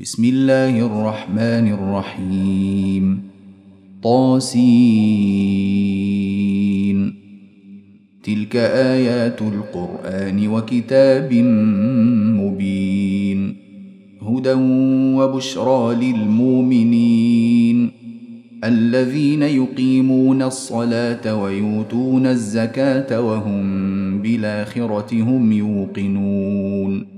بسم الله الرحمن الرحيم. طاسين. تلك آيات القرآن وكتاب مبين. هدى وبشرى للمؤمنين. الذين يقيمون الصلاة ويؤتون الزكاة وهم بالآخرة هم يوقنون.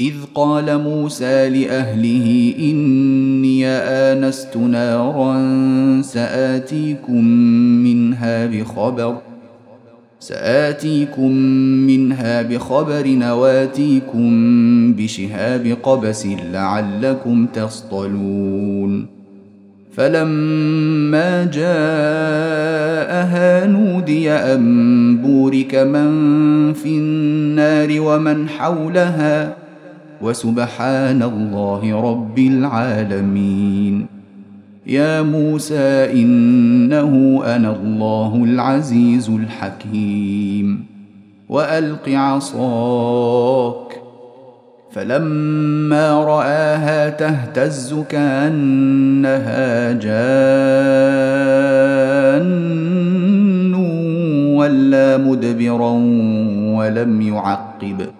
إذ قال موسى لأهله إني آنست نارا سآتيكم منها بخبر سآتيكم منها بخبر نواتيكم بشهاب قبس لعلكم تصطلون فلما جاءها نودي أن بورك من في النار ومن حولها وسبحان الله رب العالمين. يا موسى إنه أنا الله العزيز الحكيم. وألق عصاك. فلما رآها تهتز كأنها جان. ولا مدبرا ولم يعقب.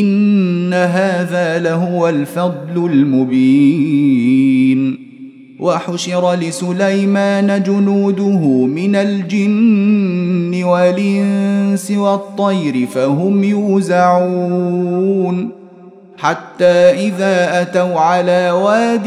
إن هذا لهو الفضل المبين. وحشر لسليمان جنوده من الجن والإنس والطير فهم يوزعون. حتى إذا أتوا على واد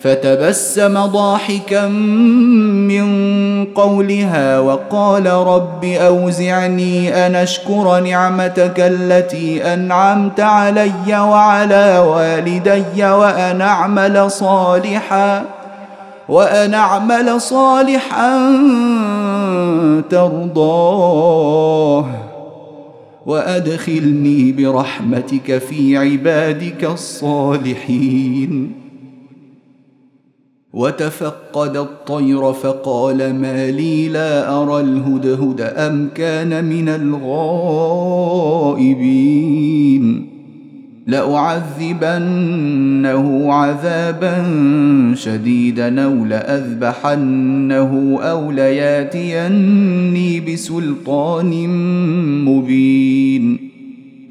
فتبسم ضاحكا من قولها وقال رب أوزعني أن أشكر نعمتك التي أنعمت علي وعلى والدي وأن أعمل صالحا وأن أعمل صالحا ترضاه وأدخلني برحمتك في عبادك الصالحين وتفقد الطير فقال ما لي لا أرى الهدهد أم كان من الغائبين. لأعذبنه عذابا شديدا أو لأذبحنه أو لياتيني بسلطان مبين.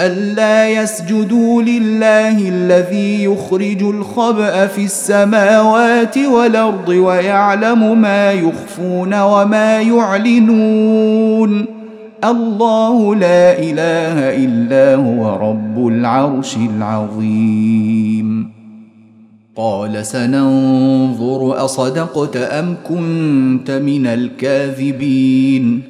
ألا يسجدوا لله الذي يخرج الخبأ في السماوات والأرض ويعلم ما يخفون وما يعلنون. الله لا إله إلا هو رب العرش العظيم. قال سننظر أصدقت أم كنت من الكاذبين.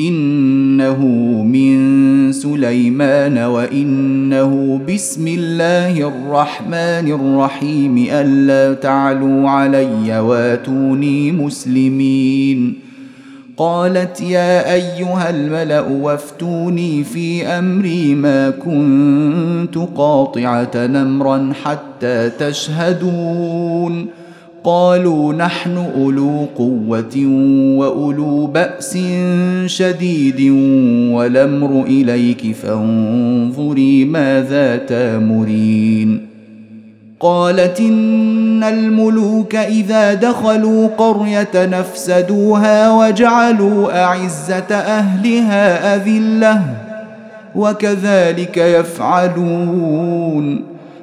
إنه من سليمان وإنه بسم الله الرحمن الرحيم ألا تعلوا علي واتوني مسلمين. قالت يا أيها الملأ وافتوني في أمري ما كنت قاطعة نمرا حتى تشهدون. قالوا نحن أولو قوة وأولو بأس شديد والأمر إليك فانظري ماذا تامرين. قالت إن الملوك إذا دخلوا قرية نفسدوها وجعلوا أعزة أهلها أذلة وكذلك يفعلون.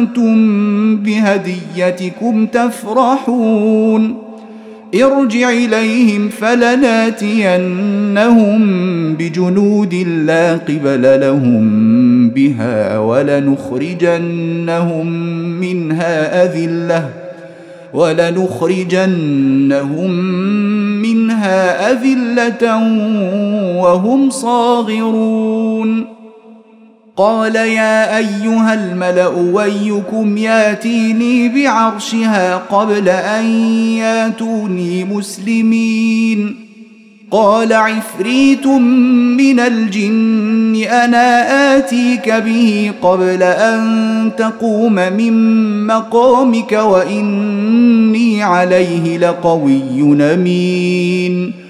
أنتم بهديتكم تفرحون. ارجع إليهم فلناتينهم بجنود لا قبل لهم بها ولنخرجنهم منها أذلة ولنخرجنهم منها أذلة وهم صاغرون. قال يا أيها الملأ ويكم ياتيني بعرشها قبل أن ياتوني مسلمين. قال عفريت من الجن أنا آتيك به قبل أن تقوم من مقامك وإني عليه لقوي امين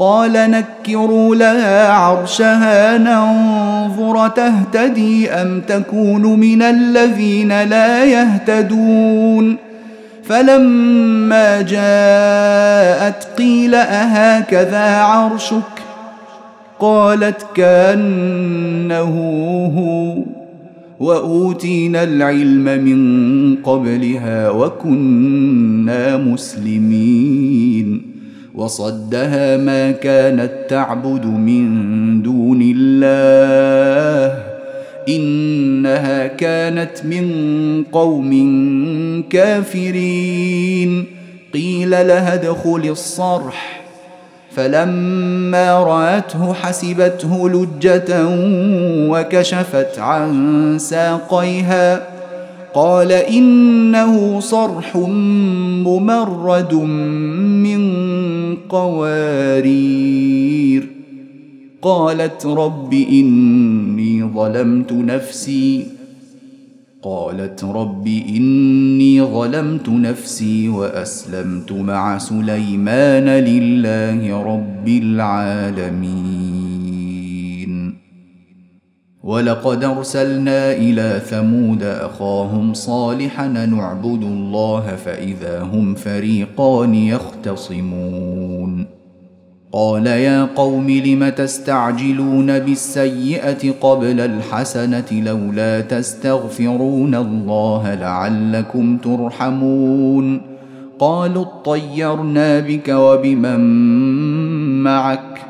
قال نكروا لها عرشها ننظر تهتدي أم تكون من الذين لا يهتدون. فلما جاءت قيل أهكذا عرشك؟ قالت كأنه هو. وأوتينا العلم من قبلها وكنا مسلمين. وصدها ما كانت تعبد من دون الله. إنها كانت من قوم كافرين. قيل لها ادخل الصرح. فلما رأته حسبته لجة وكشفت عن ساقيها. قال إنه صرح ممرد من قوارير. قالت رب إني ظلمت نفسي. قالت رب إني ظلمت نفسي وأسلمت مع سليمان لله رب العالمين. ولقد أرسلنا إلى ثمود أخاهم صالحا نعبد الله فإذا هم فريقان يختصمون. قال يا قوم لم تستعجلون بالسيئة قبل الحسنة لولا تستغفرون الله لعلكم ترحمون؟ قالوا اطيرنا بك وبمن معك.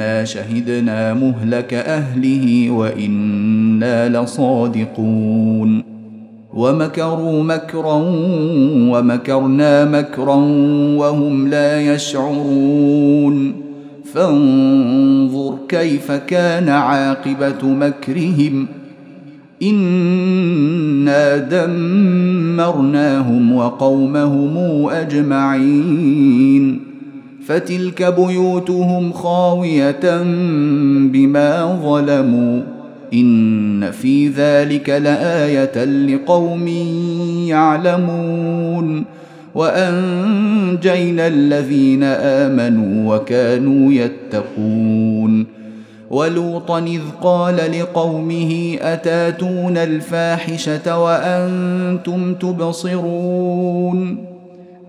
ما شهدنا مهلك أهله وإنا لصادقون. ومكروا مكرا ومكرنا مكرا وهم لا يشعرون. فانظر كيف كان عاقبة مكرهم. إنا دمرناهم وقومهم أجمعين. فتلك بيوتهم خاوية بما ظلموا. إن في ذلك لآية لقوم يعلمون. وأنجينا الذين آمنوا وكانوا يتقون. ولوطا إذ قال لقومه أتاتون الفاحشة وأنتم تبصرون؟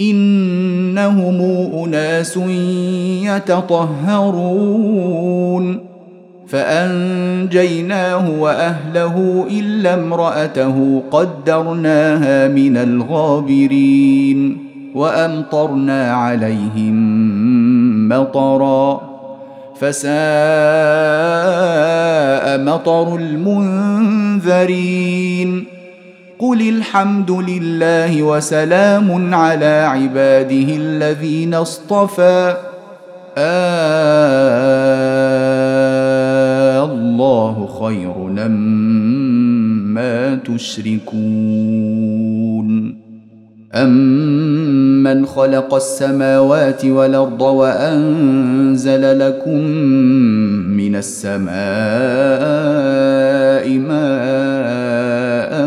إنهم أناس يتطهرون. فأنجيناه وأهله إلا امرأته قدرناها من الغابرين وأمطرنا عليهم مطرا. فساء مطر المنذرين. قل الحمد لله وسلام على عباده الذين اصطفى. آه الله خير ما تشركون. أمن خلق السماوات والأرض وأنزل لكم من السماء ماء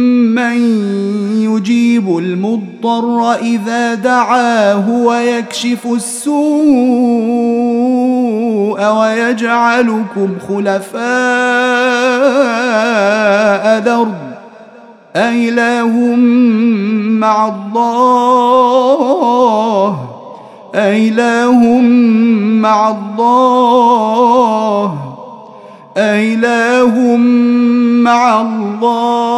يجيب المضطر اذا دعاه ويكشف السوء ويجعلكم خلفاء الأرض أإله مع الله أإله مع الله أإله مع الله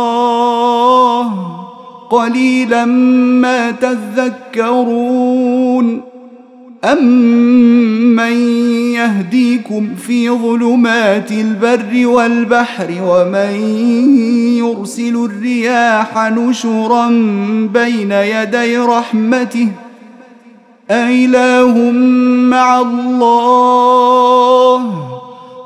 قليلا ما تذكرون امن يهديكم في ظلمات البر والبحر ومن يرسل الرياح نشرا بين يدي رحمته أإله مع الله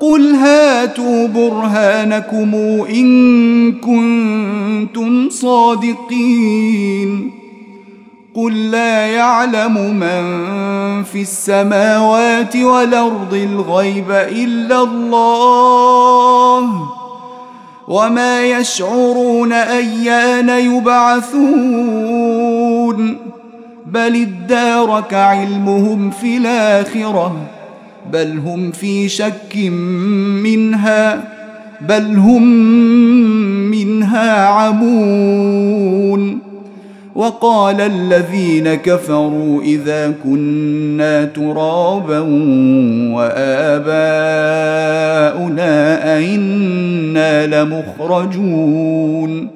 قل هاتوا برهانكم إن كنتم صادقين قل لا يعلم من في السماوات والارض الغيب الا الله وما يشعرون ايان يبعثون بل ادارك علمهم في الاخره بل هم في شك منها بل هم منها عمون. وقال الذين كفروا إذا كنا ترابا وآباؤنا أئنا لمخرجون.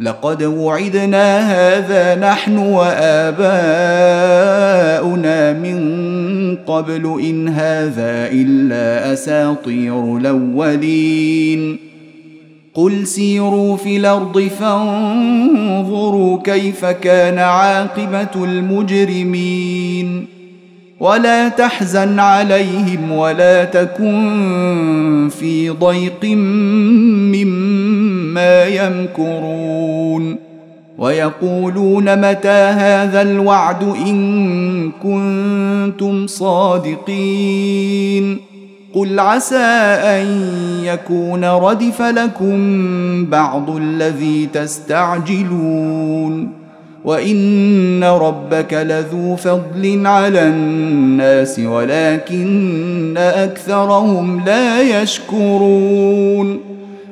لقد وعدنا هذا نحن وآباؤنا من قبل إن هذا إلا أساطير الأولين. قل سيروا في الأرض فانظروا كيف كان عاقبة المجرمين. ولا تحزن عليهم ولا تكن في ضيق مما يمكرون ويقولون متى هذا الوعد إن كنتم صادقين قل عسى أن يكون ردف لكم بعض الذي تستعجلون وإن ربك لذو فضل على الناس ولكن أكثرهم لا يشكرون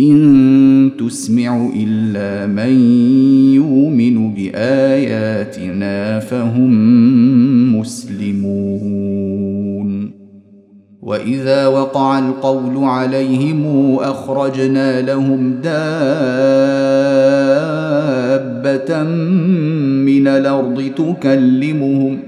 إن تسمع إلا من يؤمن بآياتنا فهم مسلمون. وإذا وقع القول عليهم أخرجنا لهم دابة من الأرض تكلمهم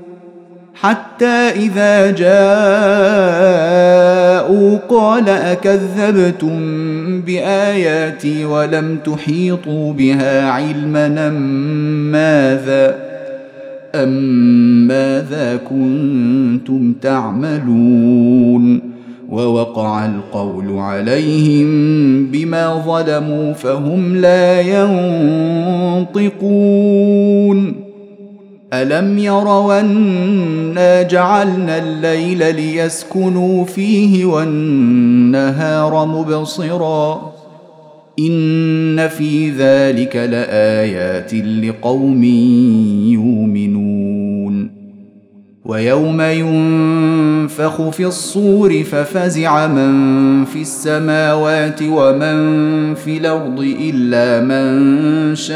حتى إذا جاءوا قال أكذبتم بآياتي ولم تحيطوا بها علما ماذا أم ماذا كنتم تعملون ووقع القول عليهم بما ظلموا فهم لا ينطقون الم يروا انا جعلنا الليل ليسكنوا فيه والنهار مبصرا ان في ذلك لايات لقوم يؤمنون ويوم ينفخ في الصور ففزع من في السماوات ومن في الأرض إلا من شاء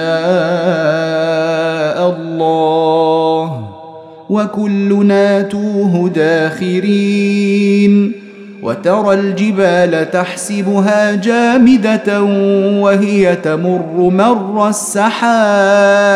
الله وكلنا توه داخرين وترى الجبال تحسبها جامدة وهي تمر مر السحاب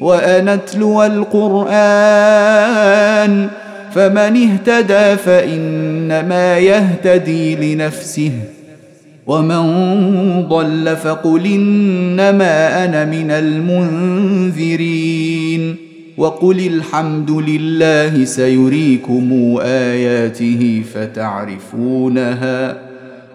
وان اتلو القرآن فمن اهتدى فإنما يهتدي لنفسه ومن ضل فقل إنما أنا من المنذرين وقل الحمد لله سيريكم آياته فتعرفونها.